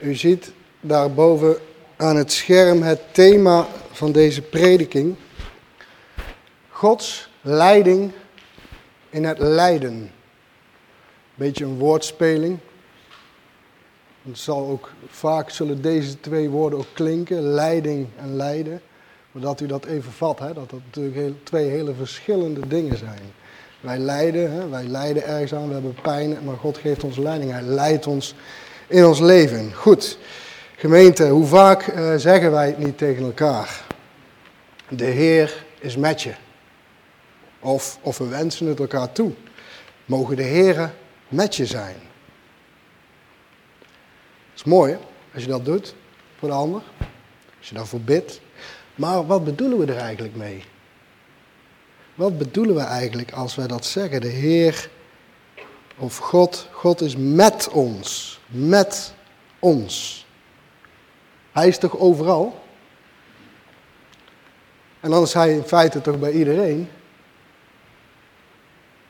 U ziet daarboven aan het scherm het thema van deze prediking. Gods leiding in het lijden. Beetje een woordspeling. Het zal ook, vaak zullen deze twee woorden ook klinken, leiding en lijden. Maar dat u dat even vat, hè, dat dat natuurlijk twee hele verschillende dingen zijn. Wij lijden, hè, wij lijden ergens aan, we hebben pijn, maar God geeft ons leiding. Hij leidt ons in ons leven. Goed, gemeente, hoe vaak uh, zeggen wij het niet tegen elkaar? De Heer is met je. Of, of we wensen het elkaar toe. Mogen de Heer met je zijn. Dat is mooi, als je dat doet voor de ander. Als je daarvoor bidt. Maar wat bedoelen we er eigenlijk mee? Wat bedoelen we eigenlijk als wij dat zeggen? De Heer of God, God is met ons. Met ons. Hij is toch overal? En dan is hij in feite toch bij iedereen?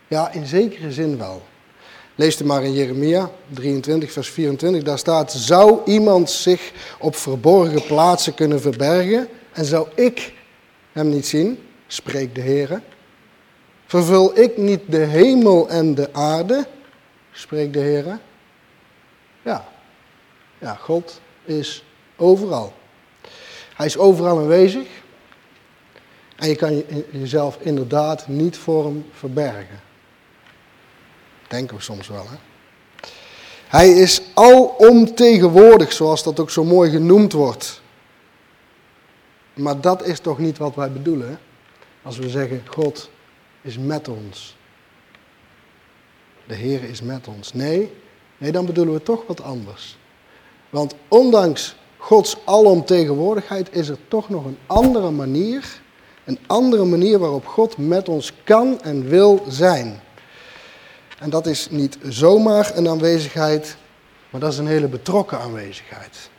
Ja, in zekere zin wel. Lees het maar in Jeremia 23, vers 24. Daar staat: Zou iemand zich op verborgen plaatsen kunnen verbergen? En zou ik hem niet zien? Spreekt de Heer. Vervul ik niet de hemel en de aarde? Spreekt de Heer. Ja. Ja, God is overal. Hij is overal aanwezig. En je kan jezelf inderdaad niet voor hem verbergen. Denken we soms wel, hè? Hij is alomtegenwoordig, zoals dat ook zo mooi genoemd wordt. Maar dat is toch niet wat wij bedoelen, als we zeggen God is met ons. De Heer is met ons. Nee, nee, dan bedoelen we toch wat anders. Want ondanks Gods alomtegenwoordigheid is er toch nog een andere manier, een andere manier waarop God met ons kan en wil zijn. En dat is niet zomaar een aanwezigheid, maar dat is een hele betrokken aanwezigheid.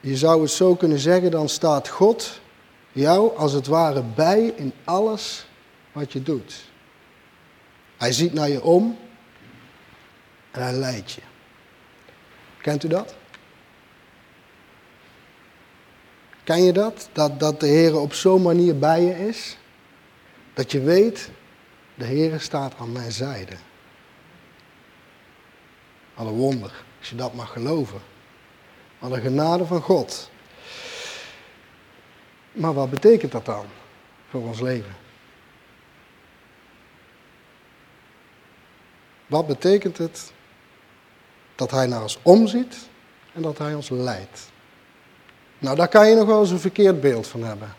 Je zou het zo kunnen zeggen, dan staat God jou als het ware bij in alles wat je doet. Hij ziet naar je om en hij leidt je. Kent u dat? Ken je dat? Dat, dat de Heer op zo'n manier bij je is? Dat je weet, de Heer staat aan mijn zijde. Alle wonder, als je dat mag geloven. Alle genade van God. Maar wat betekent dat dan voor ons leven? Wat betekent het dat Hij naar ons omziet en dat Hij ons leidt? Nou, daar kan je nog wel eens een verkeerd beeld van hebben.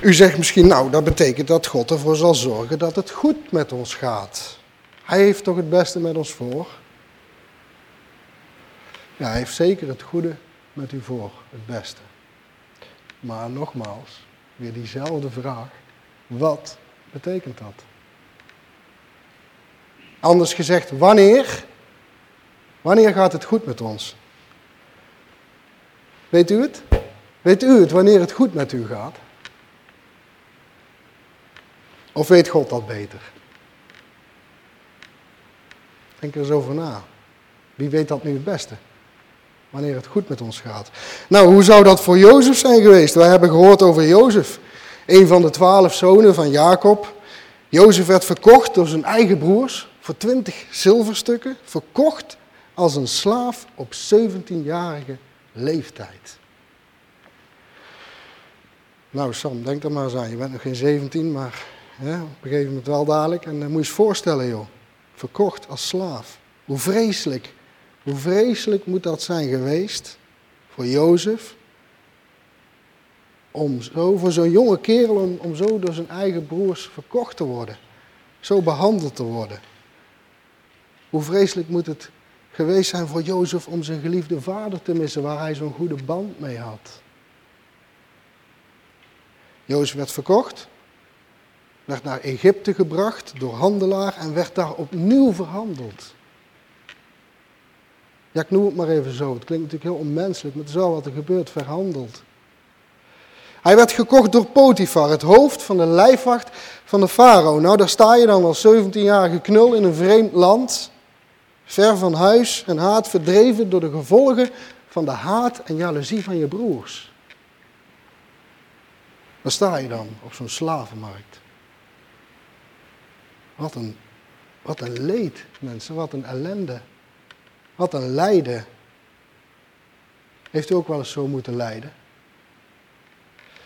U zegt misschien, nou, dat betekent dat God ervoor zal zorgen dat het goed met ons gaat. Hij heeft toch het beste met ons voor? Ja, hij heeft zeker het goede met u voor, het beste. Maar nogmaals, weer diezelfde vraag. Wat betekent dat? Anders gezegd, wanneer? Wanneer gaat het goed met ons? Weet u het? Weet u het wanneer het goed met u gaat? Of weet God dat beter? Denk er eens over na. Wie weet dat nu het beste? Wanneer het goed met ons gaat. Nou, hoe zou dat voor Jozef zijn geweest? Wij hebben gehoord over Jozef. Een van de twaalf zonen van Jacob. Jozef werd verkocht door zijn eigen broers voor twintig zilverstukken. Verkocht als een slaaf op 17-jarige leeftijd. Nou Sam, denk er maar eens aan. Je bent nog geen 17, maar hè, op een gegeven moment wel dadelijk. En dan moet je eens voorstellen joh. Verkocht als slaaf. Hoe vreselijk hoe vreselijk moet dat zijn geweest voor Jozef? Om zo, voor zo'n jonge kerel om zo door zijn eigen broers verkocht te worden. Zo behandeld te worden. Hoe vreselijk moet het geweest zijn voor Jozef om zijn geliefde vader te missen waar hij zo'n goede band mee had. Jozef werd verkocht, werd naar Egypte gebracht door handelaar en werd daar opnieuw verhandeld. Ja, ik noem het maar even zo. Het klinkt natuurlijk heel onmenselijk, maar het is wel wat er gebeurt, verhandeld. Hij werd gekocht door Potifar, het hoofd van de lijfwacht van de farao. Nou, daar sta je dan als 17-jarige knul in een vreemd land. Ver van huis en haat, verdreven door de gevolgen van de haat en jaloezie van je broers. Waar sta je dan op zo'n slavenmarkt? Wat een, wat een leed, mensen, wat een ellende. Wat een lijden. Heeft u ook wel eens zo moeten lijden?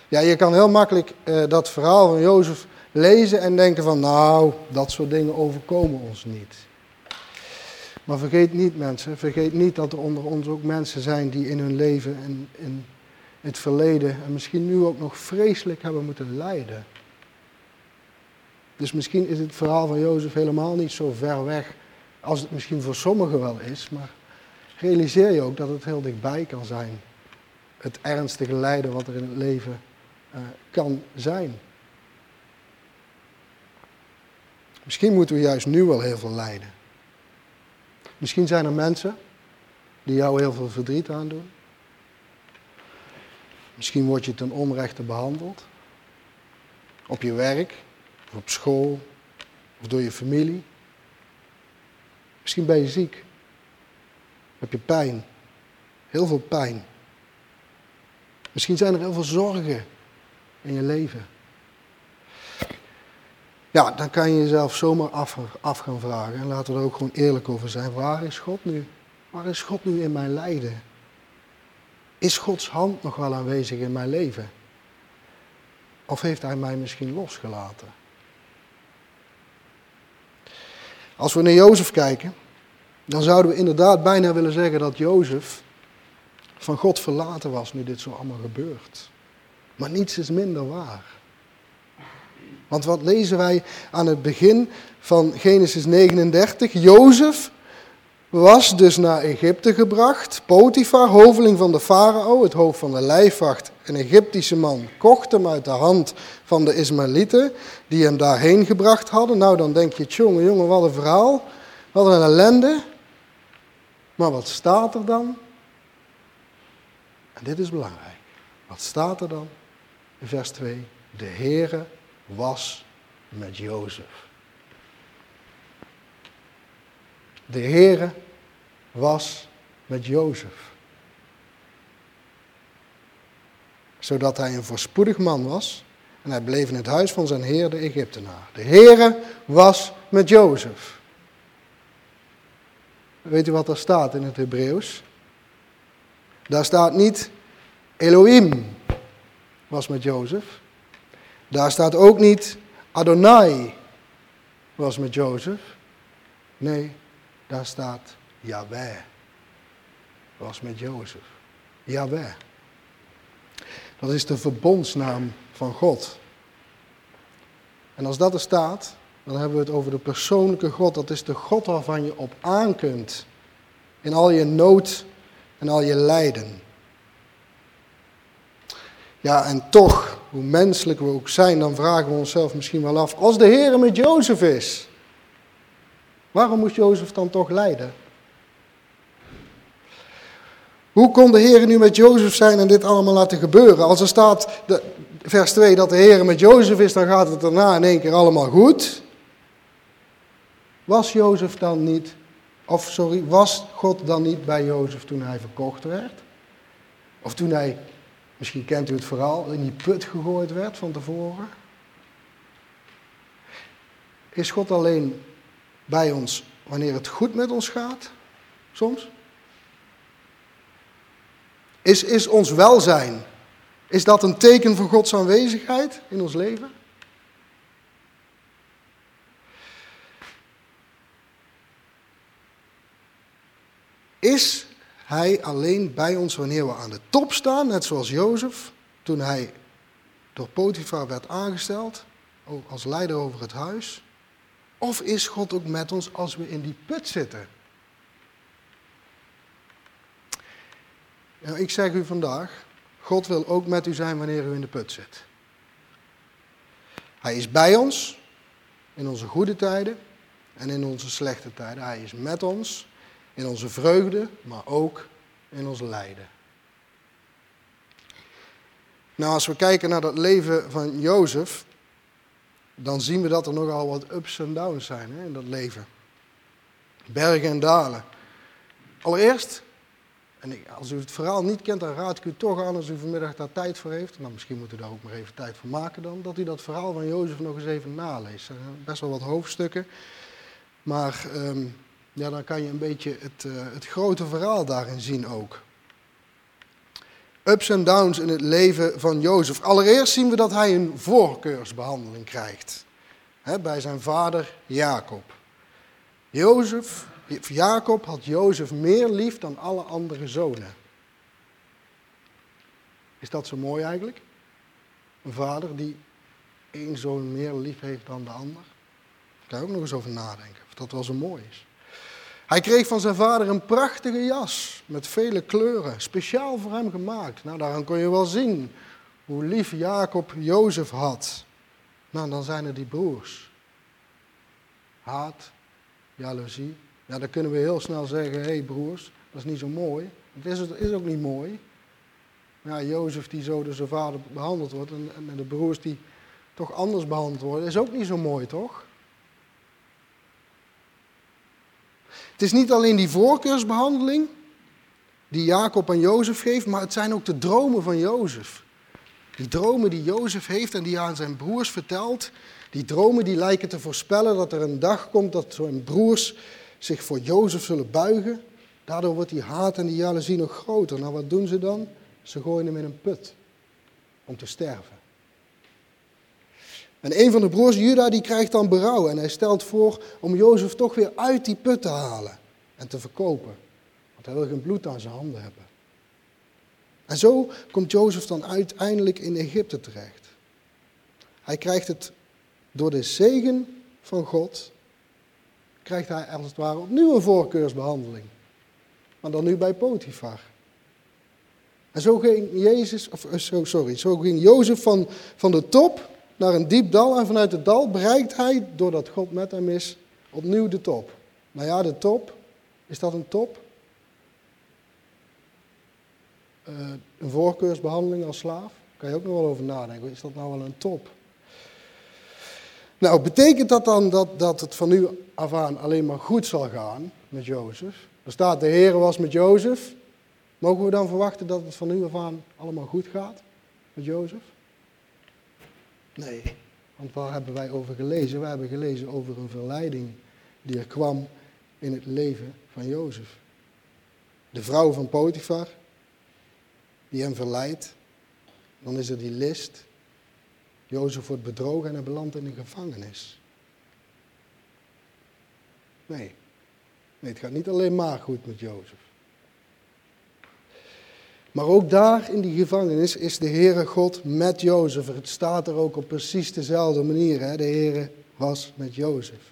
Ja, je kan heel makkelijk uh, dat verhaal van Jozef lezen en denken van, nou, dat soort dingen overkomen ons niet. Maar vergeet niet mensen, vergeet niet dat er onder ons ook mensen zijn die in hun leven en in het verleden en misschien nu ook nog vreselijk hebben moeten lijden. Dus misschien is het verhaal van Jozef helemaal niet zo ver weg als het misschien voor sommigen wel is, maar realiseer je ook dat het heel dichtbij kan zijn. Het ernstige lijden wat er in het leven uh, kan zijn. Misschien moeten we juist nu wel heel veel lijden. Misschien zijn er mensen die jou heel veel verdriet aandoen. Misschien word je ten onrechte behandeld. Op je werk, of op school, of door je familie. Misschien ben je ziek. Heb je pijn. Heel veel pijn. Misschien zijn er heel veel zorgen in je leven. Ja, dan kan je jezelf zomaar af, af gaan vragen. En laten we er ook gewoon eerlijk over zijn. Waar is God nu? Waar is God nu in mijn lijden? Is Gods hand nog wel aanwezig in mijn leven? Of heeft Hij mij misschien losgelaten? Als we naar Jozef kijken, dan zouden we inderdaad bijna willen zeggen dat Jozef van God verlaten was nu dit zo allemaal gebeurt. Maar niets is minder waar. Want wat lezen wij aan het begin van Genesis 39? Jozef was dus naar Egypte gebracht. Potifar, hoveling van de farao, het hoofd van de lijfwacht, een Egyptische man, kocht hem uit de hand van de Ismaëlieten, die hem daarheen gebracht hadden. Nou, dan denk je, jongen, jongen, wat een verhaal, wat een ellende. Maar wat staat er dan? En dit is belangrijk. Wat staat er dan? In vers 2. De Heere was met Jozef. De Heere was met Jozef. Zodat hij een voorspoedig man was en hij bleef in het huis van zijn heer de Egyptenaar. De Heere was met Jozef. Weet u wat er staat in het Hebreeuws? Daar staat niet Elohim was met Jozef. Daar staat ook niet Adonai was met Jozef. Nee, daar staat Yahweh was met Jozef. Yahweh. Dat is de verbondsnaam van God. En als dat er staat, dan hebben we het over de persoonlijke God. Dat is de God waarvan je op aan kunt. In al je nood en al je lijden. Ja, en toch, hoe menselijk we ook zijn, dan vragen we onszelf misschien wel af, als de Heer met Jozef is, waarom moest Jozef dan toch lijden? Hoe kon de Heer nu met Jozef zijn en dit allemaal laten gebeuren? Als er staat, de, vers 2, dat de Heer met Jozef is, dan gaat het daarna in één keer allemaal goed. Was Jozef dan niet, of sorry, was God dan niet bij Jozef toen hij verkocht werd? Of toen hij Misschien kent u het verhaal, in die put gegooid werd van tevoren. Is God alleen bij ons wanneer het goed met ons gaat? Soms? Is, is ons welzijn, is dat een teken van Gods aanwezigheid in ons leven? Is hij alleen bij ons wanneer we aan de top staan, net zoals Jozef, toen hij door Potifar werd aangesteld, als leider over het huis? Of is God ook met ons als we in die put zitten? Nou, ik zeg u vandaag, God wil ook met u zijn wanneer u in de put zit. Hij is bij ons in onze goede tijden en in onze slechte tijden. Hij is met ons in onze vreugde, maar ook in ons lijden. Nou, als we kijken naar dat leven van Jozef, dan zien we dat er nogal wat ups en downs zijn hè, in dat leven. Bergen en dalen. Allereerst, en als u het verhaal niet kent, dan raad ik u toch aan als u vanmiddag daar tijd voor heeft. Nou, misschien moet u daar ook maar even tijd voor maken dan. Dat u dat verhaal van Jozef nog eens even naleest. Er zijn best wel wat hoofdstukken. Maar ehm, ja, dan kan je een beetje het, uh, het grote verhaal daarin zien ook. Ups en downs in het leven van Jozef. Allereerst zien we dat hij een voorkeursbehandeling krijgt. Bij zijn vader Jacob. Jozef, Jacob had Jozef meer lief dan alle andere zonen. Is dat zo mooi eigenlijk? Een vader die één zoon meer lief heeft dan de ander? Daar kan je ook nog eens over nadenken, of dat wel zo mooi is. Hij kreeg van zijn vader een prachtige jas met vele kleuren, speciaal voor hem gemaakt. Nou, daaraan kon je wel zien hoe lief Jacob Jozef had. Nou, dan zijn er die broers. Haat, jaloezie. Ja, dan kunnen we heel snel zeggen, hé hey broers, dat is niet zo mooi. Het is, is ook niet mooi. Ja, Jozef die zo door zijn vader behandeld wordt en, en de broers die toch anders behandeld worden, is ook niet zo mooi, toch? Het is niet alleen die voorkeursbehandeling die Jacob aan Jozef geeft, maar het zijn ook de dromen van Jozef. Die dromen die Jozef heeft en die aan zijn broers vertelt, die dromen die lijken te voorspellen dat er een dag komt dat zijn broers zich voor Jozef zullen buigen. Daardoor wordt die haat en die jaloezie nog groter. Nou, wat doen ze dan? Ze gooien hem in een put om te sterven. En een van de broers, Juda, die krijgt dan berouw en hij stelt voor om Jozef toch weer uit die put te halen en te verkopen. Want hij wil geen bloed aan zijn handen hebben. En zo komt Jozef dan uiteindelijk in Egypte terecht. Hij krijgt het door de zegen van God, krijgt hij als het ware opnieuw een voorkeursbehandeling. Maar dan nu bij Potifar. En zo ging Jezus, of eh, sorry, zo ging Jozef van, van de top naar een diep dal en vanuit het dal bereikt hij, doordat God met hem is, opnieuw de top. Nou ja, de top, is dat een top? Uh, een voorkeursbehandeling als slaaf? Kan je ook nog wel over nadenken. Is dat nou wel een top? Nou, betekent dat dan dat, dat het van nu af aan alleen maar goed zal gaan met Jozef? Er staat, de Heer was met Jozef. Mogen we dan verwachten dat het van nu af aan allemaal goed gaat met Jozef? Nee, want waar hebben wij over gelezen? We hebben gelezen over een verleiding die er kwam in het leven van Jozef. De vrouw van Potifar, die hem verleidt. Dan is er die list. Jozef wordt bedrogen en hij belandt in de gevangenis. Nee. nee, het gaat niet alleen maar goed met Jozef. Maar ook daar in die gevangenis is de Heere God met Jozef. Het staat er ook op precies dezelfde manier. Hè? De Heere was met Jozef.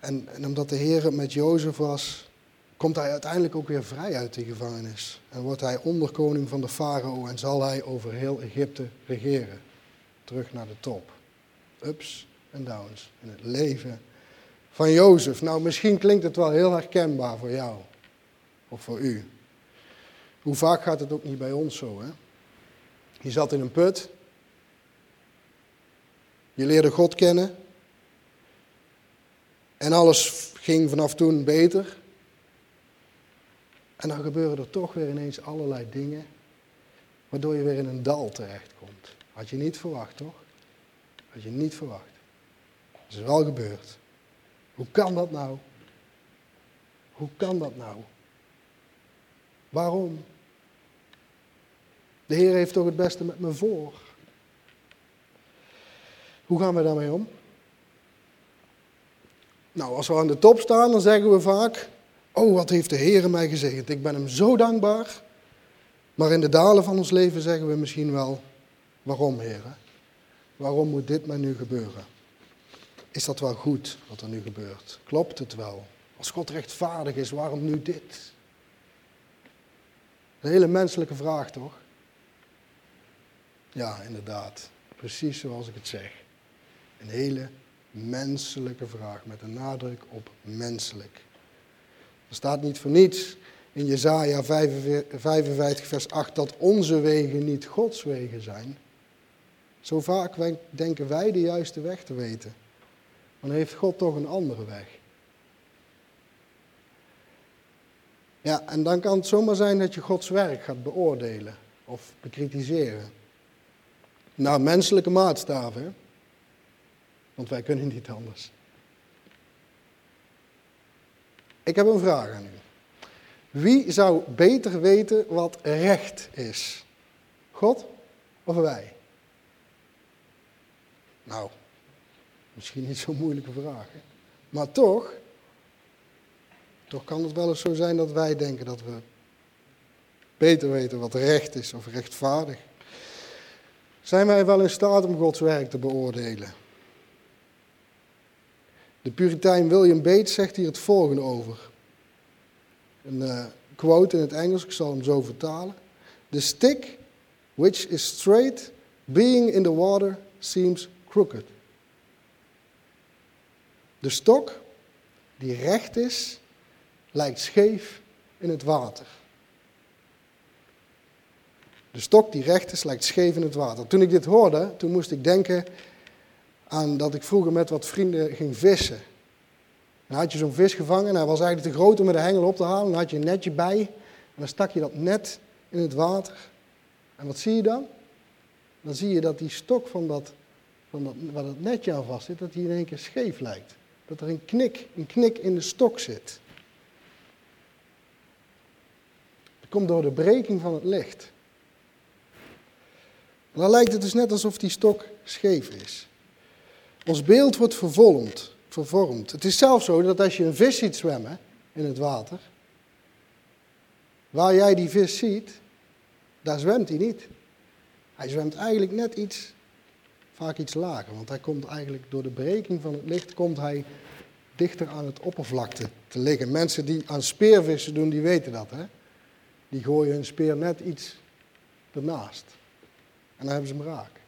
En, en omdat de Heere met Jozef was, komt hij uiteindelijk ook weer vrij uit die gevangenis. En wordt hij onderkoning van de farao en zal hij over heel Egypte regeren. Terug naar de top. Ups en downs in het leven van Jozef. Nou, misschien klinkt het wel heel herkenbaar voor jou of voor u. Hoe vaak gaat het ook niet bij ons zo, hè? Je zat in een put. Je leerde God kennen. En alles ging vanaf toen beter. En dan gebeuren er toch weer ineens allerlei dingen, waardoor je weer in een dal terechtkomt. Had je niet verwacht, toch? Had je niet verwacht. Dat is wel gebeurd. Hoe kan dat nou? Hoe kan dat nou? Waarom? De Heer heeft toch het beste met me voor. Hoe gaan we daarmee om? Nou, als we aan de top staan, dan zeggen we vaak: Oh, wat heeft de Heer mij gezegend? Ik ben hem zo dankbaar. Maar in de dalen van ons leven zeggen we misschien wel: Waarom, Heer? Waarom moet dit mij nu gebeuren? Is dat wel goed wat er nu gebeurt? Klopt het wel? Als God rechtvaardig is, waarom nu dit? Een hele menselijke vraag, toch? Ja, inderdaad. Precies zoals ik het zeg. Een hele menselijke vraag met een nadruk op menselijk. Er staat niet voor niets in Jezaja 55 vers 8 dat onze wegen niet Gods wegen zijn. Zo vaak denken wij de juiste weg te weten. Maar dan heeft God toch een andere weg. Ja, en dan kan het zomaar zijn dat je Gods werk gaat beoordelen of bekritiseren. Naar menselijke maatstaven, want wij kunnen niet anders. Ik heb een vraag aan u. Wie zou beter weten wat recht is? God of wij? Nou, misschien niet zo'n moeilijke vraag. Hè? Maar toch, toch kan het wel eens zo zijn dat wij denken dat we beter weten wat recht is of rechtvaardig. Zijn wij wel in staat om Gods werk te beoordelen? De Puritein William Bates zegt hier het volgende over. Een uh, quote in het Engels, ik zal hem zo vertalen. The stick which is straight, being in the water, seems crooked. De stok die recht is, lijkt scheef in het water. De stok die recht is, lijkt scheef in het water. Toen ik dit hoorde, toen moest ik denken aan dat ik vroeger met wat vrienden ging vissen. Dan had je zo'n vis gevangen en hij was eigenlijk te groot om met de hengel op te halen. Dan had je een netje bij en dan stak je dat net in het water. En wat zie je dan? Dan zie je dat die stok van dat, van dat, waar dat netje aan vast zit, dat die in één keer scheef lijkt. Dat er een knik, een knik in de stok zit. Dat komt door de breking van het licht. Dan lijkt het dus net alsof die stok scheef is. Ons beeld wordt vervormd, vervormd. Het is zelfs zo dat als je een vis ziet zwemmen in het water, waar jij die vis ziet, daar zwemt hij niet. Hij zwemt eigenlijk net iets, vaak iets lager, want hij komt eigenlijk door de breking van het licht, komt hij dichter aan het oppervlakte te liggen. Mensen die aan speervissen doen, die weten dat. Hè? Die gooien hun speer net iets ernaast. En dan hebben ze hem raak.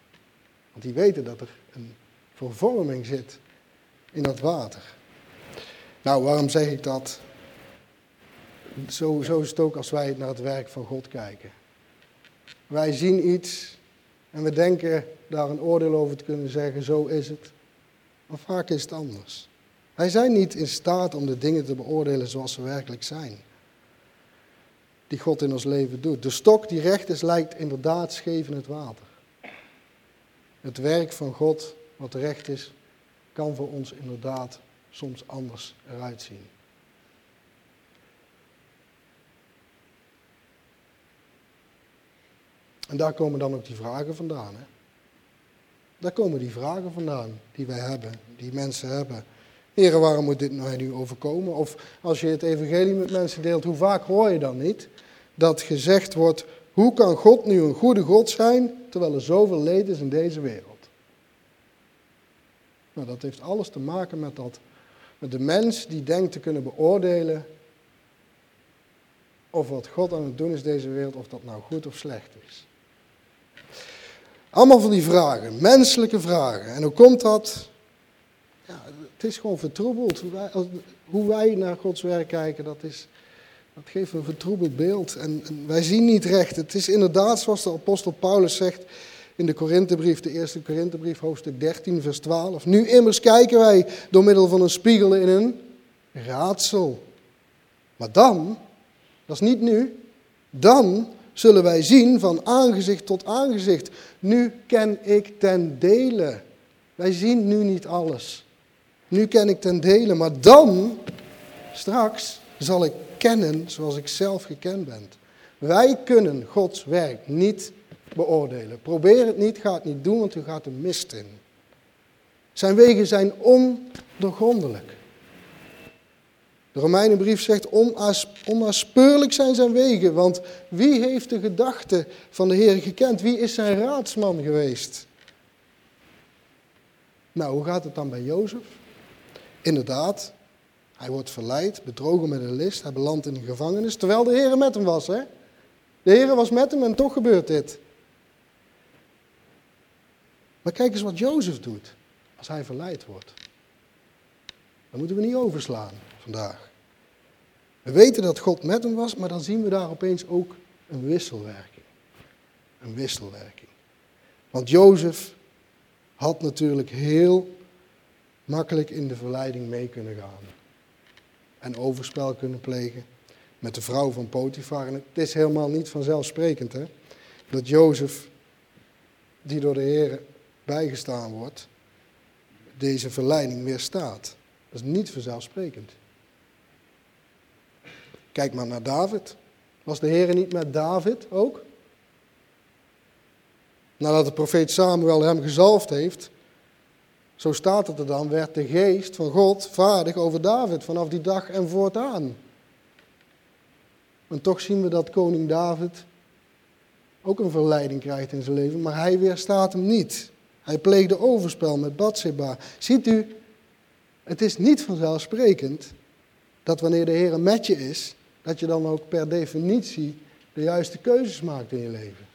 Want die weten dat er een vervorming zit in dat water. Nou, waarom zeg ik dat? Zo, zo is het ook als wij naar het werk van God kijken. Wij zien iets en we denken daar een oordeel over te kunnen zeggen, zo is het. Maar vaak is het anders. Wij zijn niet in staat om de dingen te beoordelen zoals ze werkelijk zijn. Die God in ons leven doet. De stok die recht is, lijkt inderdaad scheef in het water. Het werk van God, wat recht is, kan voor ons inderdaad soms anders eruit zien. En daar komen dan ook die vragen vandaan. Hè? Daar komen die vragen vandaan die wij hebben, die mensen hebben. Heren, waarom moet dit nou nu overkomen? Of als je het evangelie met mensen deelt, hoe vaak hoor je dan niet dat gezegd wordt, hoe kan God nu een goede God zijn, terwijl er zoveel leed is in deze wereld? Nou, dat heeft alles te maken met, dat, met de mens die denkt te kunnen beoordelen of wat God aan het doen is deze wereld, of dat nou goed of slecht is. Allemaal van die vragen, menselijke vragen. En hoe komt dat? Ja, het is gewoon vertroebeld. Hoe wij, naar Gods werk kijken, dat, is, dat geeft een vertroebeld beeld. En, en, wij zien niet recht. Het is inderdaad, zoals de apostel Paulus zegt in de Korinthebrief, de eerste Korinthebrief, hoofdstuk 13, vers 12. Nu immers kijken wij door middel van een spiegel in een raadsel. Maar dan, dat is niet nu, dan zullen wij zien van aangezicht tot aangezicht. Nu ken ik ten dele. Wij zien nu niet alles. Nu ken ik ten dele, maar dan, straks, zal ik kennen zoals ik zelf gekend ben. Wij kunnen Gods werk niet beoordelen. Probeer het niet, ga het niet doen, want u gaat er mist in. Zijn wegen zijn ondoorgrondelijk. De Romeinenbrief zegt, onnaspeurlijk zijn zijn wegen, want wie heeft de gedachten van de Heer gekend? Wie is zijn raadsman geweest? Nou, hoe gaat het dan bij Jozef? Inderdaad, hij wordt verleid, bedrogen met een list, hij belandt in de gevangenis, terwijl de Heer met hem was. Hè? De Heer was met hem en toch gebeurt dit. Maar kijk eens wat Jozef doet als hij verleid wordt. Dat moeten we niet overslaan vandaag. We weten dat God met hem was, maar dan zien we daar opeens ook een wisselwerking. Een wisselwerking. Want Jozef had natuurlijk heel makkelijk in de verleiding mee kunnen gaan. En overspel kunnen plegen. met de vrouw van Potifar. Het is helemaal niet vanzelfsprekend hè, dat Jozef, die door de Heer bijgestaan wordt, deze verleiding weerstaat. Dat is niet vanzelfsprekend. Kijk maar naar David. Was de Heer niet met David ook? Nadat de profeet Samuel hem gezalfd heeft, zo staat het er dan, werd de geest van God vaardig over David vanaf die dag en voortaan. En toch zien we dat koning David ook een verleiding krijgt in zijn leven, maar hij weerstaat hem niet. Hij pleegde overspel met Bathsheba. Ziet u, het is niet vanzelfsprekend dat wanneer de Heer met je is, dat je dan ook per definitie de juiste keuzes maakt in je leven.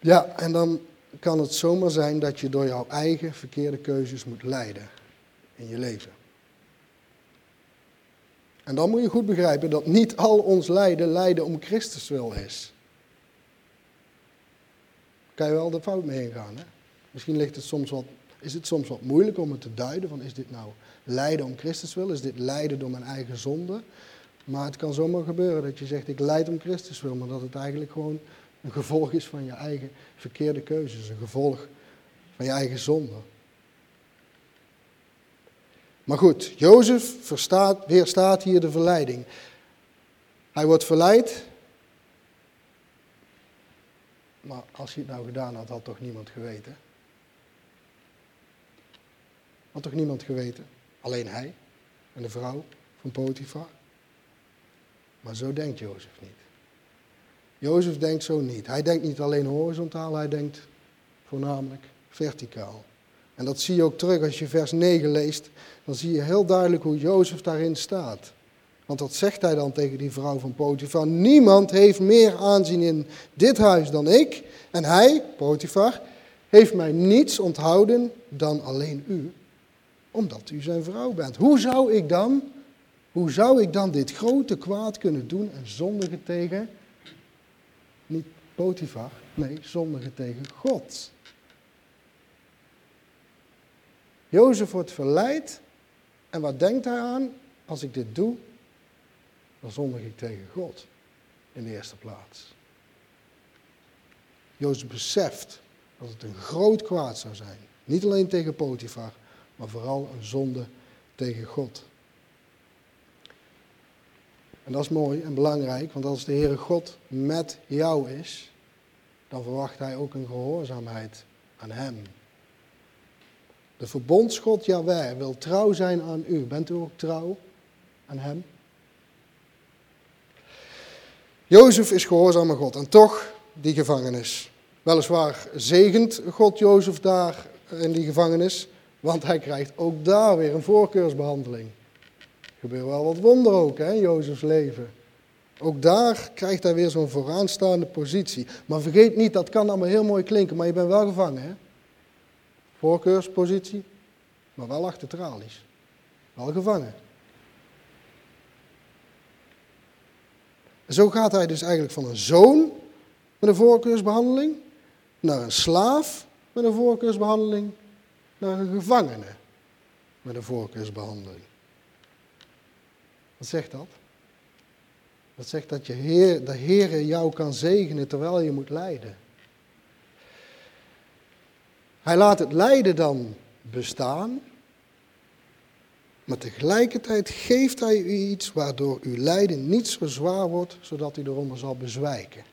Ja, en dan kan het zomaar zijn dat je door jouw eigen verkeerde keuzes moet lijden in je leven. En dan moet je goed begrijpen dat niet al ons lijden lijden om Christus wil is. Kan je wel de fout mee ingaan. Hè? Misschien ligt het soms wat, is het soms wat moeilijk om het te duiden. Van is dit nou lijden om Christus wil? Is dit lijden door mijn eigen zonde? Maar het kan zomaar gebeuren dat je zegt ik lijd om Christus wil. Maar dat het eigenlijk gewoon een gevolg is van je eigen verkeerde keuzes. Een gevolg van je eigen zonde. Maar goed, Jozef verstaat, weerstaat hier de verleiding. Hij wordt verleid. Maar als hij het nou gedaan had, had toch niemand geweten? Had toch niemand geweten? Alleen hij en de vrouw van Potifar. Maar zo denkt Jozef niet. Jozef denkt zo niet. Hij denkt niet alleen horizontaal, hij denkt voornamelijk verticaal. En dat zie je ook terug als je vers 9 leest. Dan zie je heel duidelijk hoe Jozef daarin staat. Want dat zegt hij dan tegen die vrouw van Potifar. Niemand heeft meer aanzien in dit huis dan ik. En hij, Potifar, heeft mij niets onthouden dan alleen u. Omdat u zijn vrouw bent. Hoe zou ik dan, hoe zou ik dan dit grote kwaad kunnen doen en zondigen tegen, niet Potifar, nee, zondigen tegen God. Jozef wordt verleid en wat denkt hij aan? Als ik dit doe, dan zondig ik tegen God in de eerste plaats. Jozef beseft dat het een groot kwaad zou zijn. Niet alleen tegen Potifar, maar vooral een zonde tegen God. En dat is mooi en belangrijk, want als de Heere God met jou is, dan verwacht Hij ook een gehoorzaamheid aan Hem. De verbondsgod Jaweh wil trouw zijn aan u. Bent u ook trouw aan hem? Jozef is gehoorzaam aan God en toch die gevangenis. Weliswaar zegent God Jozef daar in die gevangenis, want hij krijgt ook daar weer een voorkeursbehandeling. Gebeuren wel wat wonderen ook hè, in Jozefs leven. Ook daar krijgt hij weer zo'n vooraanstaande positie. Maar vergeet niet, dat kan allemaal heel mooi klinken, maar je bent wel gevangen. Hè? Voorkeurspositie, maar wel achter tralies. Wel gevangen. En zo gaat hij dus eigenlijk van een zoon met een voorkeursbehandeling naar een slaaf met een voorkeursbehandeling naar een gevangene met een voorkeursbehandeling. Wat zegt dat? Dat zegt dat je heer, de Heer jou kan zegenen terwijl je moet lijden. Hij laat het lijden dan bestaan, maar tegelijkertijd geeft hij u iets waardoor uw lijden niet zo zwaar wordt, zodat u eronder zal bezwijken.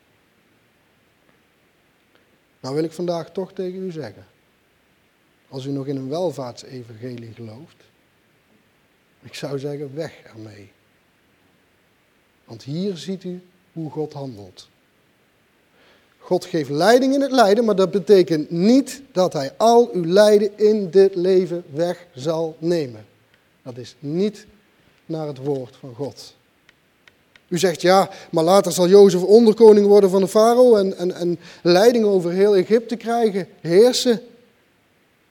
Nou wil ik vandaag toch tegen u zeggen, als u nog in een welvaartsevangelie gelooft, ik zou zeggen weg ermee. Want hier ziet u hoe God handelt. God geeft leiding in het lijden, maar dat betekent niet dat hij al uw lijden in dit leven weg zal nemen. Dat is niet naar het woord van God. U zegt ja, maar later zal Jozef onderkoning worden van de farao en, en, en leiding over heel Egypte krijgen, heersen.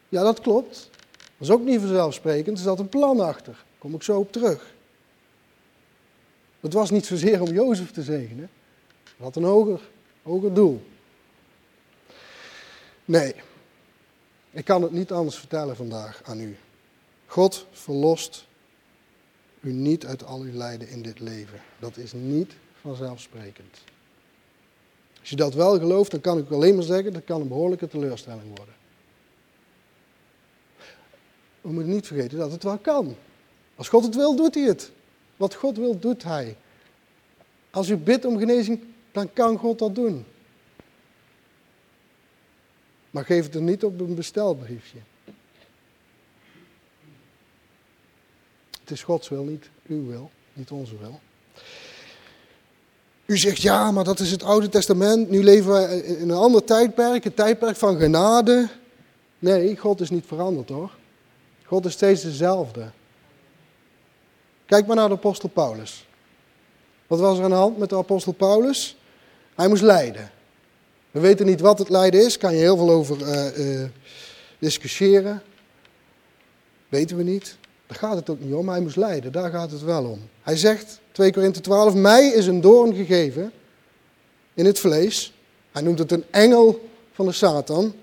Ja, dat klopt. Dat is ook niet vanzelfsprekend, er zat een plan achter. Daar kom ik zo op terug. Het was niet zozeer om Jozef te zegenen, het had een hoger Hoger doel. Nee, ik kan het niet anders vertellen vandaag aan u. God verlost u niet uit al uw lijden in dit leven. Dat is niet vanzelfsprekend. Als je dat wel gelooft, dan kan ik alleen maar zeggen, dat kan een behoorlijke teleurstelling worden. We moeten niet vergeten dat het wel kan. Als God het wil, doet hij het. Wat God wil, doet hij. Als u bidt om genezing, dan kan God dat doen. Maar geef het er niet op een bestelbriefje. Het is Gods wil, niet uw wil, niet onze wil. U zegt ja, maar dat is het Oude Testament. Nu leven we in een ander tijdperk, een tijdperk van genade. Nee, God is niet veranderd hoor. God is steeds dezelfde. Kijk maar naar de apostel Paulus. Wat was er aan de hand met de apostel Paulus? Hij moest lijden. We weten niet wat het lijden is, kan je heel veel over uh, uh, discussiëren. Weten we niet. Daar gaat het ook niet om, hij moest lijden, daar gaat het wel om. Hij zegt, 2 Korinthe 12, mij is een doorn gegeven in het vlees. Hij noemt het een engel van de Satan,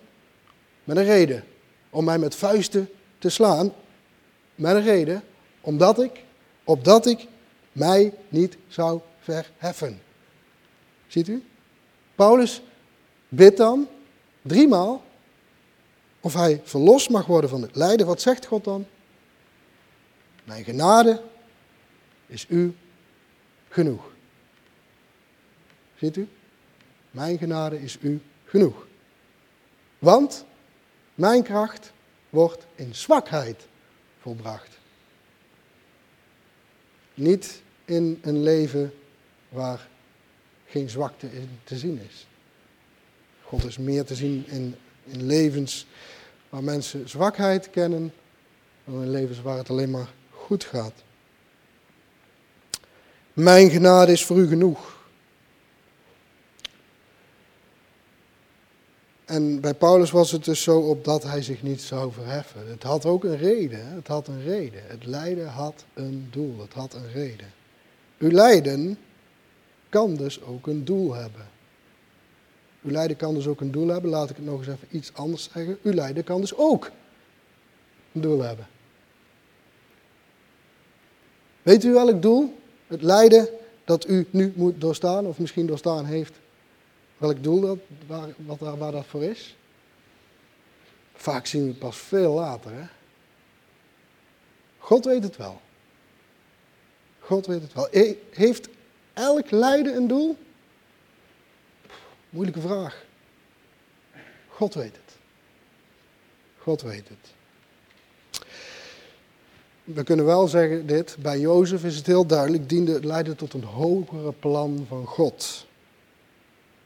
met een reden. Om mij met vuisten te slaan, met een reden, omdat ik, opdat ik mij niet zou verheffen. Ziet u? Paulus bidt dan driemaal of hij verlost mag worden van het lijden. Wat zegt God dan? Mijn genade is u genoeg. Ziet u? Mijn genade is u genoeg. Want mijn kracht wordt in zwakheid volbracht. Niet in een leven waar geen zwakte in te zien is. God is meer te zien in, in levens waar mensen zwakheid kennen dan in levens waar het alleen maar goed gaat. Mijn genade is voor u genoeg. En bij Paulus was het dus zo opdat hij zich niet zou verheffen. Het had ook een reden. Het had een reden. Het lijden had een doel. Het had een reden. Uw lijden kan dus ook een doel hebben. Uw lijden kan dus ook een doel hebben. Laat ik het nog eens even iets anders zeggen. Uw lijden kan dus ook een doel hebben. Weet u welk doel? Het lijden dat u nu moet doorstaan, of misschien doorstaan heeft. Welk doel dat, waar, wat, waar dat voor is? Vaak zien we het pas veel later. Hè? God weet het wel. God weet het wel. Heeft elk lijden een doel? Moeilijke vraag. God weet het. God weet het. We kunnen wel zeggen dit, bij Jozef is het heel duidelijk, diende het lijden tot een hogere plan van God.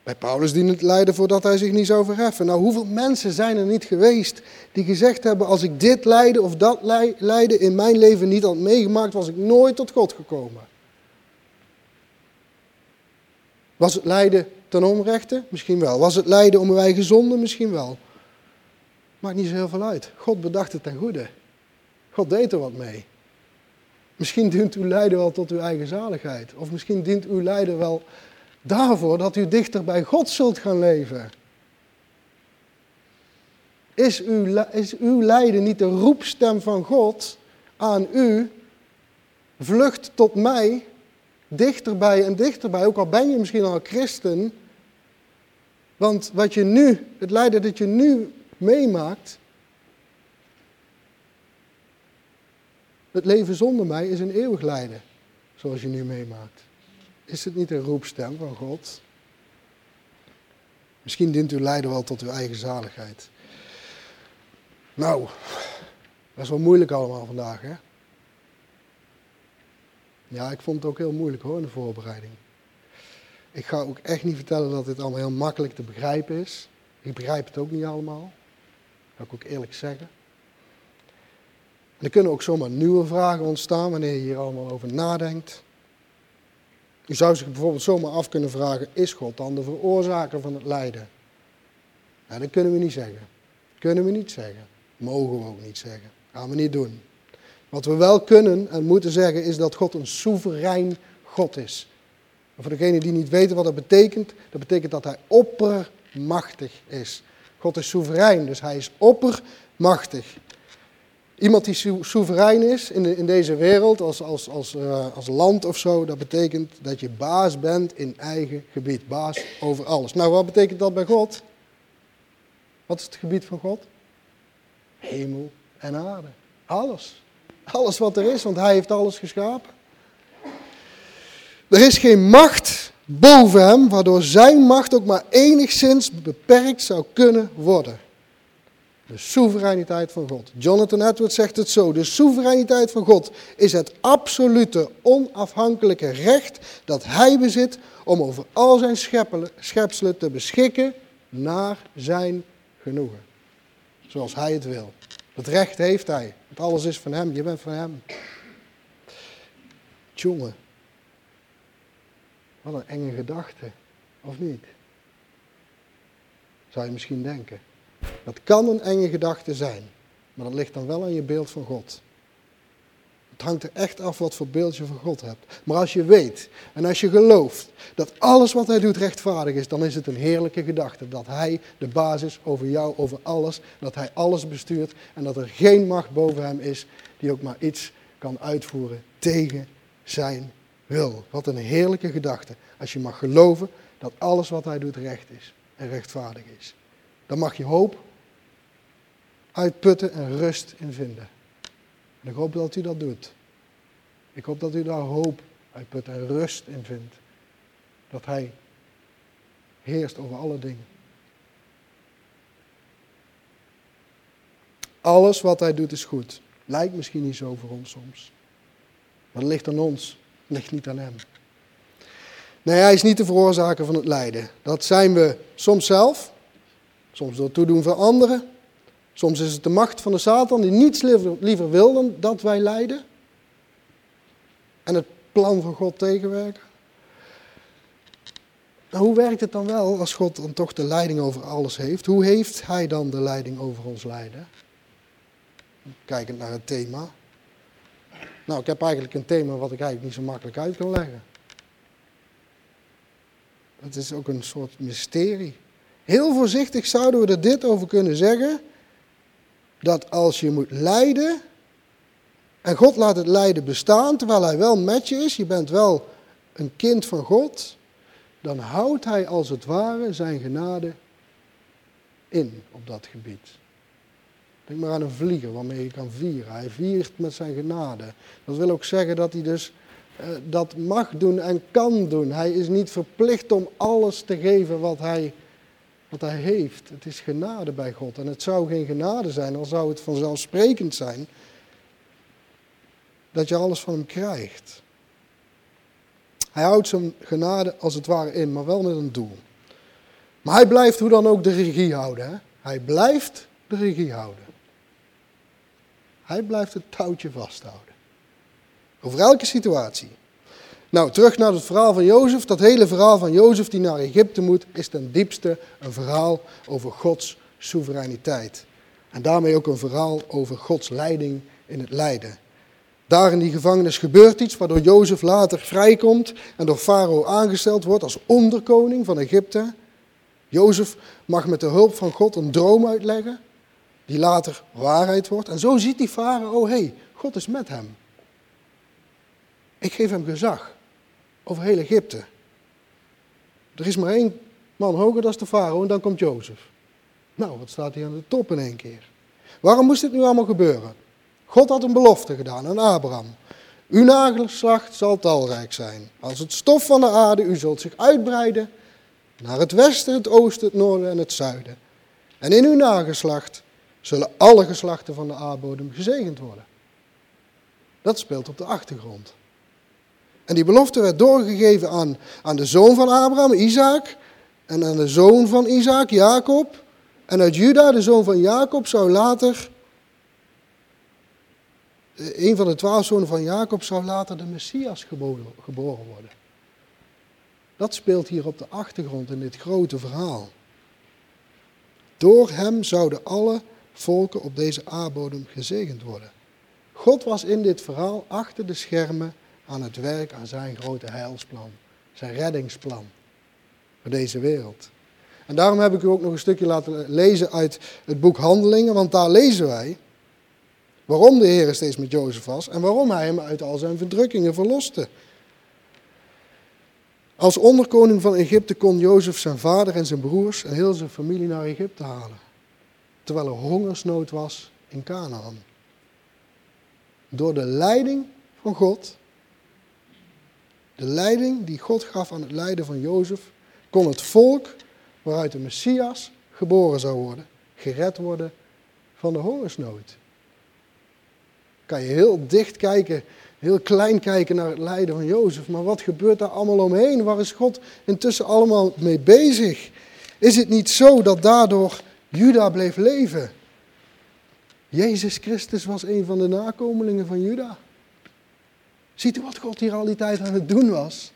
Bij Paulus diende het lijden voordat hij zich niet zou verheffen. Nou, hoeveel mensen zijn er niet geweest die gezegd hebben, als ik dit lijden of dat lijden in mijn leven niet had meegemaakt, was ik nooit tot God gekomen. Was het lijden ten onrechte? Misschien wel. Was het lijden om uw eigen? Misschien wel. Maakt niet zo heel veel uit. God bedacht het ten goede. God deed er wat mee. Misschien dient uw lijden wel tot uw eigen zaligheid. Of misschien dient uw lijden wel daarvoor dat u dichter bij God zult gaan leven. Is uw, is uw lijden niet de roepstem van God aan u? Vlucht tot mij, dichterbij en dichterbij, ook al ben je misschien al christen. Want wat je nu, het lijden dat je nu meemaakt, Het leven zonder mij is een eeuwig lijden, zoals je nu meemaakt. Is het niet een roepstem van God? Misschien dient uw lijden wel tot uw eigen zaligheid. Nou, dat is wel moeilijk allemaal vandaag, hè? Ja, ik vond het ook heel moeilijk hoor, in de voorbereiding. Ik ga ook echt niet vertellen dat dit allemaal heel makkelijk te begrijpen is. Ik begrijp het ook niet allemaal. Dat ik ook eerlijk zeggen. Er kunnen ook zomaar nieuwe vragen ontstaan wanneer je hier allemaal over nadenkt. Je zou zich bijvoorbeeld zomaar af kunnen vragen, is God dan de veroorzaker van het lijden? Nou, dat kunnen we niet zeggen. Kunnen we niet zeggen. Mogen we ook niet zeggen. Gaan we niet doen. Wat we wel kunnen en moeten zeggen is dat God een soeverein God is. Voor degenen die niet weten wat dat betekent, dat betekent dat hij oppermachtig is. God is soeverein, dus hij is oppermachtig. Iemand die soeverein is in, in deze wereld als, als, als, uh, als land of zo, dat betekent dat je baas bent in eigen gebied. Baas over alles. Nou, wat betekent dat bij God? Wat is het gebied van God? Hemel en aarde. Alles. Alles wat er is, want Hij heeft alles geschapen. Er is geen macht boven Hem, waardoor Zijn macht ook maar enigszins beperkt zou kunnen worden. De soevereiniteit van God. Jonathan Edwards zegt het zo. De soevereiniteit van God is het absolute onafhankelijke recht dat hij bezit om over al zijn schepselen te beschikken naar zijn genoegen. Zoals hij het wil. Dat recht heeft hij. Want alles is van hem. Je bent van hem. Jongen. Wat een enge gedachte. Of niet? Zou je misschien denken. Dat kan een enge gedachte zijn, maar dat ligt dan wel aan je beeld van God. Het hangt er echt af wat voor beeld je van God hebt. Maar als je weet en als je gelooft dat alles wat Hij doet rechtvaardig is, dan is het een heerlijke gedachte dat Hij de basis over jou, over alles, dat Hij alles bestuurt en dat er geen macht boven Hem is die ook maar iets kan uitvoeren tegen Zijn wil. Wat een heerlijke gedachte als je mag geloven dat alles wat Hij doet recht is en rechtvaardig is. Dan mag je hoop uitputten en rust in vinden. En ik hoop dat u dat doet. Ik hoop dat u daar hoop uitput en rust in vindt. Dat Hij heerst over alle dingen. Alles wat Hij doet is goed. Lijkt misschien niet zo voor ons soms. Maar het ligt aan ons, het ligt niet aan Hem. Nee, Hij is niet de veroorzaker van het lijden. Dat zijn we soms zelf, soms door het toedoen van anderen, Soms is het de macht van de Satan die niets liever, wil dan dat wij lijden. En het plan van God tegenwerken. Nou, hoe werkt het dan wel als God dan toch de leiding over alles heeft? Hoe heeft Hij dan de leiding over ons lijden? Kijkend naar het thema. Nou, ik heb eigenlijk een thema wat ik eigenlijk niet zo makkelijk uit kan leggen. Het is ook een soort mysterie. Heel voorzichtig zouden we er dit over kunnen zeggen dat als je moet lijden, en God laat het lijden bestaan, terwijl hij wel met je is, je bent wel een kind van God, dan houdt hij als het ware zijn genade in op dat gebied. Denk maar aan een vlieger waarmee je kan vieren. Hij viert met zijn genade. Dat wil ook zeggen dat hij dus eh, dat mag doen en kan doen. Hij is niet verplicht om alles te geven wat hij wat hij heeft. Het is genade bij God. En het zou geen genade zijn, dan zou het vanzelfsprekend zijn dat je alles van hem krijgt. Hij houdt zijn genade als het ware in, maar wel met een doel. Maar hij blijft hoe dan ook de regie houden. Hè? Hij blijft de regie houden. Hij blijft het touwtje vasthouden. Over elke situatie. Nou, terug naar het verhaal van Jozef. Dat hele verhaal van Jozef die naar Egypte moet, is ten diepste een verhaal over Gods soevereiniteit. En daarmee ook een verhaal over Gods leiding in het lijden. Daar in die gevangenis gebeurt iets waardoor Jozef later vrijkomt en door Farao aangesteld wordt als onderkoning van Egypte. Jozef mag met de hulp van God een droom uitleggen, die later waarheid wordt. En zo ziet die Farao, hé, hey, God is met hem. Ik geef hem gezag over heel Egypte. Er is maar één man hoger, is de farao, en dan komt Jozef. Nou, wat staat hier aan de top in één keer? Waarom moest dit nu allemaal gebeuren? God had een belofte gedaan aan Abraham. Uw nageslacht zal talrijk zijn. Als het stof van de aarde, u zult zich uitbreiden naar het westen, het oosten, het noorden en het zuiden. En in uw nageslacht zullen alle geslachten van de aardbodem gezegend worden. Dat speelt op de achtergrond. En die belofte werd doorgegeven aan, aan de zoon van Abraham, Isaac. En aan de zoon van Isaac, Jacob. En uit Juda, de zoon van Jacob, zou later. Eh, een van de twaalf zonen van Jacob zou later de Messias geboren, geboren worden. Dat speelt hier op de achtergrond in dit grote verhaal. Door hem zouden alle volken op deze aardbodem gezegend worden. God was in dit verhaal achter de schermen aan het werk aan zijn grote heilsplan. Zijn reddingsplan voor deze wereld. En daarom heb ik u ook nog een stukje laten lezen uit het boek Handelingen, want daar lezen wij waarom de Heer steeds met Jozef was en waarom hij hem uit al zijn verdrukkingen verloste. Als onderkoning van Egypte kon Jozef zijn vader en zijn broers en heel zijn familie naar Egypte halen. Terwijl er hongersnood was in Canaan. Door de leiding van God, de leiding die God gaf aan het lijden van Jozef, kon het volk waaruit de Messias geboren zou worden, gered worden van de hongersnood. Kan je heel dicht kijken, heel klein kijken naar het lijden van Jozef, maar wat gebeurt daar allemaal omheen? Waar is God intussen allemaal mee bezig? Is het niet zo dat daardoor Juda bleef leven? Jezus Christus was een van de nakomelingen van Juda. Ziet u wat God hier al die tijd aan het doen was?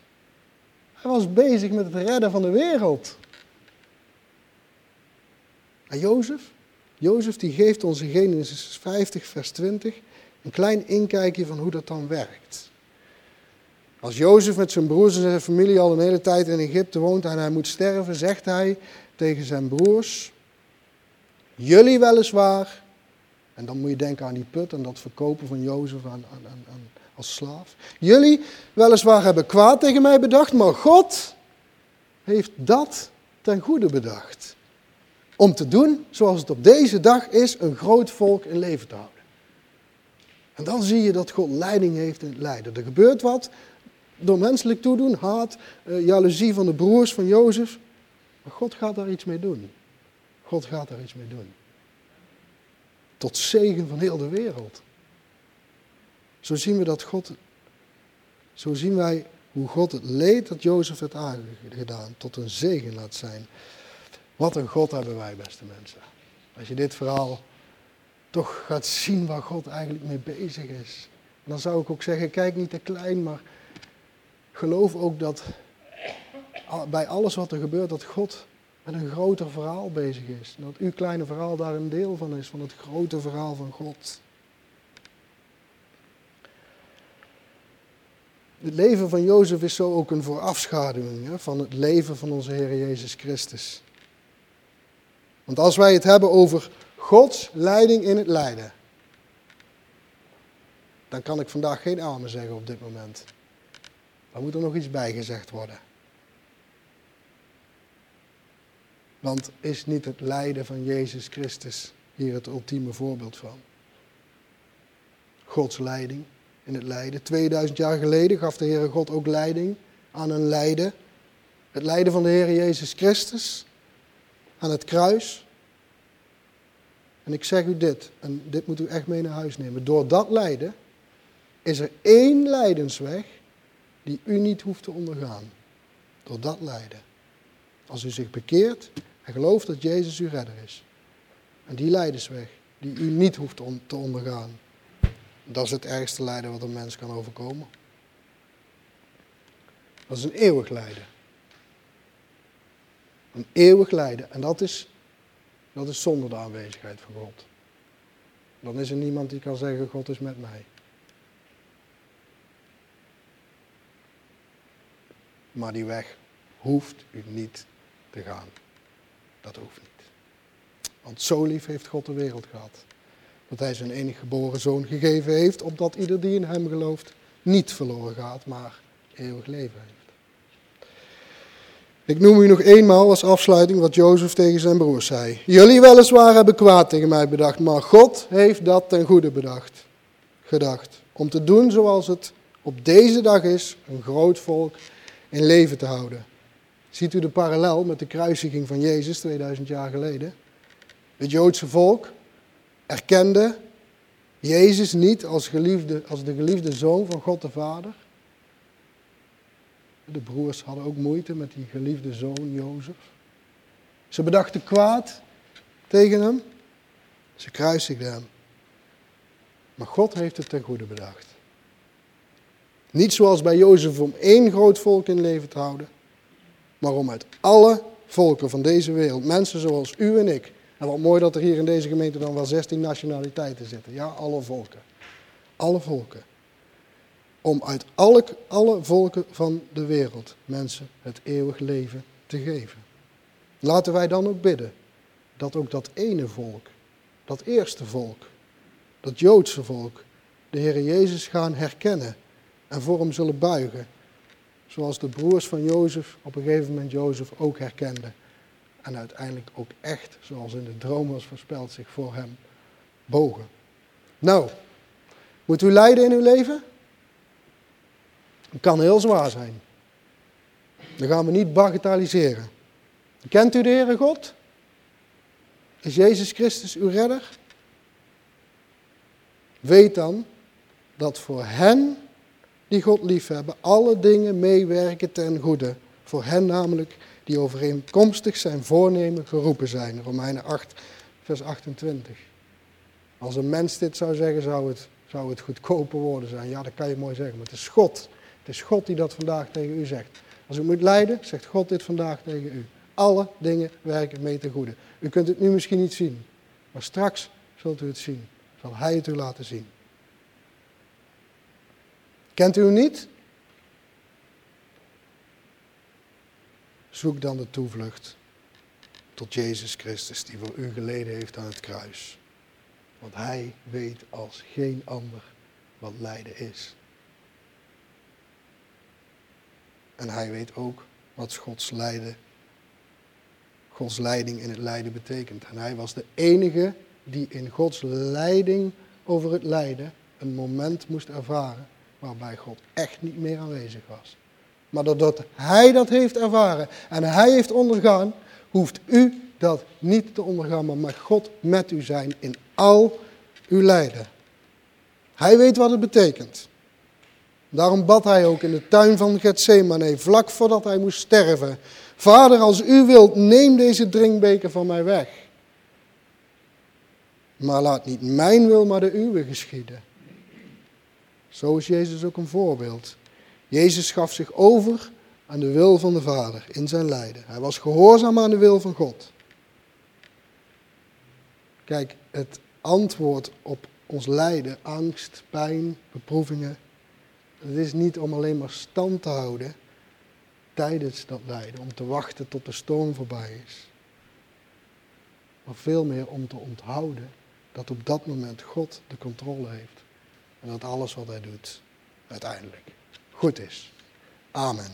Hij was bezig met het redden van de wereld. En Jozef? Jozef die geeft ons in Genesis 50 vers 20 een klein inkijkje van hoe dat dan werkt. Als Jozef met zijn broers en zijn familie al een hele tijd in Egypte woont en hij moet sterven, zegt hij tegen zijn broers, jullie weliswaar, en dan moet je denken aan die put en dat verkopen van Jozef aan, aan, aan, als slaaf. Jullie weliswaar hebben kwaad tegen mij bedacht, maar God heeft dat ten goede bedacht. Om te doen zoals het op deze dag is, een groot volk in leven te houden. En dan zie je dat God leiding heeft in het lijden. Er gebeurt wat door menselijk toedoen, haat, uh, jaloezie van de broers van Jozef. Maar God gaat daar iets mee doen. God gaat daar iets mee doen. Tot zegen van heel de wereld. Zo zien we dat God, zo zien wij hoe God het leed dat Jozef heeft aangedaan tot een zegen laat zijn. Wat een God hebben wij, beste mensen. Als je dit verhaal toch gaat zien waar God eigenlijk mee bezig is. dan zou ik ook zeggen, kijk niet te klein, maar geloof ook dat bij alles wat er gebeurt, dat God met een groter verhaal bezig is. dat uw kleine verhaal daar een deel van is, van het grote verhaal van God. Het leven van Jozef is zo ook een voorafschaduwing hè, van het leven van onze Heer Jezus Christus. Want als wij het hebben over Gods leiding in het lijden, dan kan ik vandaag geen amen zeggen op dit moment. Dan moet er nog iets bijgezegd worden. Want is niet het lijden van Jezus Christus hier het ultieme voorbeeld van? Gods leiding in het lijden. 2000 jaar geleden gaf de Heere God ook leiding aan een lijden. Het lijden van de Heer Jezus Christus aan het kruis. En ik zeg u dit, en dit moet u echt mee naar huis nemen. Door dat lijden is er één lijdensweg die u niet hoeft te ondergaan. Door dat lijden. Als u zich bekeert en gelooft dat Jezus uw redder is. En die lijdensweg die u niet hoeft te ondergaan. Dat is het ergste lijden wat een mens kan overkomen. Dat is een eeuwig lijden. Een eeuwig lijden. En dat is, dat is zonder de aanwezigheid van God. Dan is er niemand die kan zeggen, God is met mij. Maar die weg hoeft u niet te gaan. Dat hoeft niet. Want zo lief heeft God de wereld gehad dat hij zijn enige geboren zoon gegeven heeft, opdat ieder die in hem gelooft niet verloren gaat, maar eeuwig leven heeft. Ik noem u nog eenmaal als afsluiting wat Jozef tegen zijn broers zei. Jullie weliswaar hebben kwaad tegen mij bedacht, maar God heeft dat ten goede bedacht, gedacht. Om te doen zoals het op deze dag is, een groot volk in leven te houden. Ziet u de parallel met de kruisiging van Jezus 2000 jaar geleden? Het Joodse volk erkende Jezus niet als, geliefde, als de geliefde zoon van God de Vader. De broers hadden ook moeite met die geliefde zoon Jozef. Ze bedachten kwaad tegen hem. Ze kruisigden hem. Maar God heeft het ten goede bedacht. Niet zoals bij Jozef om één groot volk in leven te houden, maar om uit alle volken van deze wereld, mensen zoals u en ik, en wat mooi dat er hier in deze gemeente dan wel 16 nationaliteiten zitten. Ja, alle volken. Alle volken. Om uit alle, alle volken van de wereld mensen het eeuwig leven te geven. Laten wij dan ook bidden dat ook dat ene volk, dat eerste volk, dat Joodse volk, de Heer Jezus gaan herkennen en voor hem zullen buigen. Zoals de broers van Jozef op een gegeven moment Jozef ook herkenden. En uiteindelijk ook echt, zoals in de droom was voorspeld, zich voor hem bogen. Nou, moet u lijden in uw leven? Het kan heel zwaar zijn. Dat gaan we niet bagatelliseren. Kent u de Heere God? Is Jezus Christus uw redder? Weet dan dat voor hen die God liefhebben, alle dingen meewerken ten goede. Voor hen namelijk die overeenkomstig zijn voornemen geroepen zijn. Romeinen 8, vers 28. Als een mens dit zou zeggen, zou het, zou het goedkope woorden zijn. Ja, dat kan je mooi zeggen, maar het is God. Het is God die dat vandaag tegen u zegt. Als u moet lijden, zegt God dit vandaag tegen u. Alle dingen werken mee ten goede. U kunt het nu misschien niet zien, maar straks zult u het zien. Zal Hij het u laten zien. Kent u hem niet? Zoek dan de toevlucht tot Jezus Christus, die voor u geleden heeft aan het kruis. Want Hij weet als geen ander wat lijden is. En Hij weet ook wat Gods lijden, Gods leiding in het lijden betekent. En Hij was de enige die in Gods leiding over het lijden een moment moest ervaren waarbij God echt niet meer aanwezig was. Maar doordat hij dat heeft ervaren en hij heeft ondergaan, hoeft u dat niet te ondergaan, maar mag God met u zijn in al uw lijden. Hij weet wat het betekent. Daarom bad hij ook in de tuin van Gethsemane, vlak voordat hij moest sterven. Vader, als u wilt, neem deze drinkbeker van mij weg. Maar laat niet mijn wil, maar de uwe geschieden. Zo is Jezus ook een voorbeeld. Jezus gaf zich over aan de wil van de Vader in zijn lijden. Hij was gehoorzaam aan de wil van God. Kijk, het antwoord op ons lijden, angst, pijn, beproevingen, het is niet om alleen maar stand te houden tijdens dat lijden, om te wachten tot de storm voorbij is. Maar veel meer om te onthouden dat op dat moment God de controle heeft. En dat alles wat hij doet uiteindelijk goed is. Amen.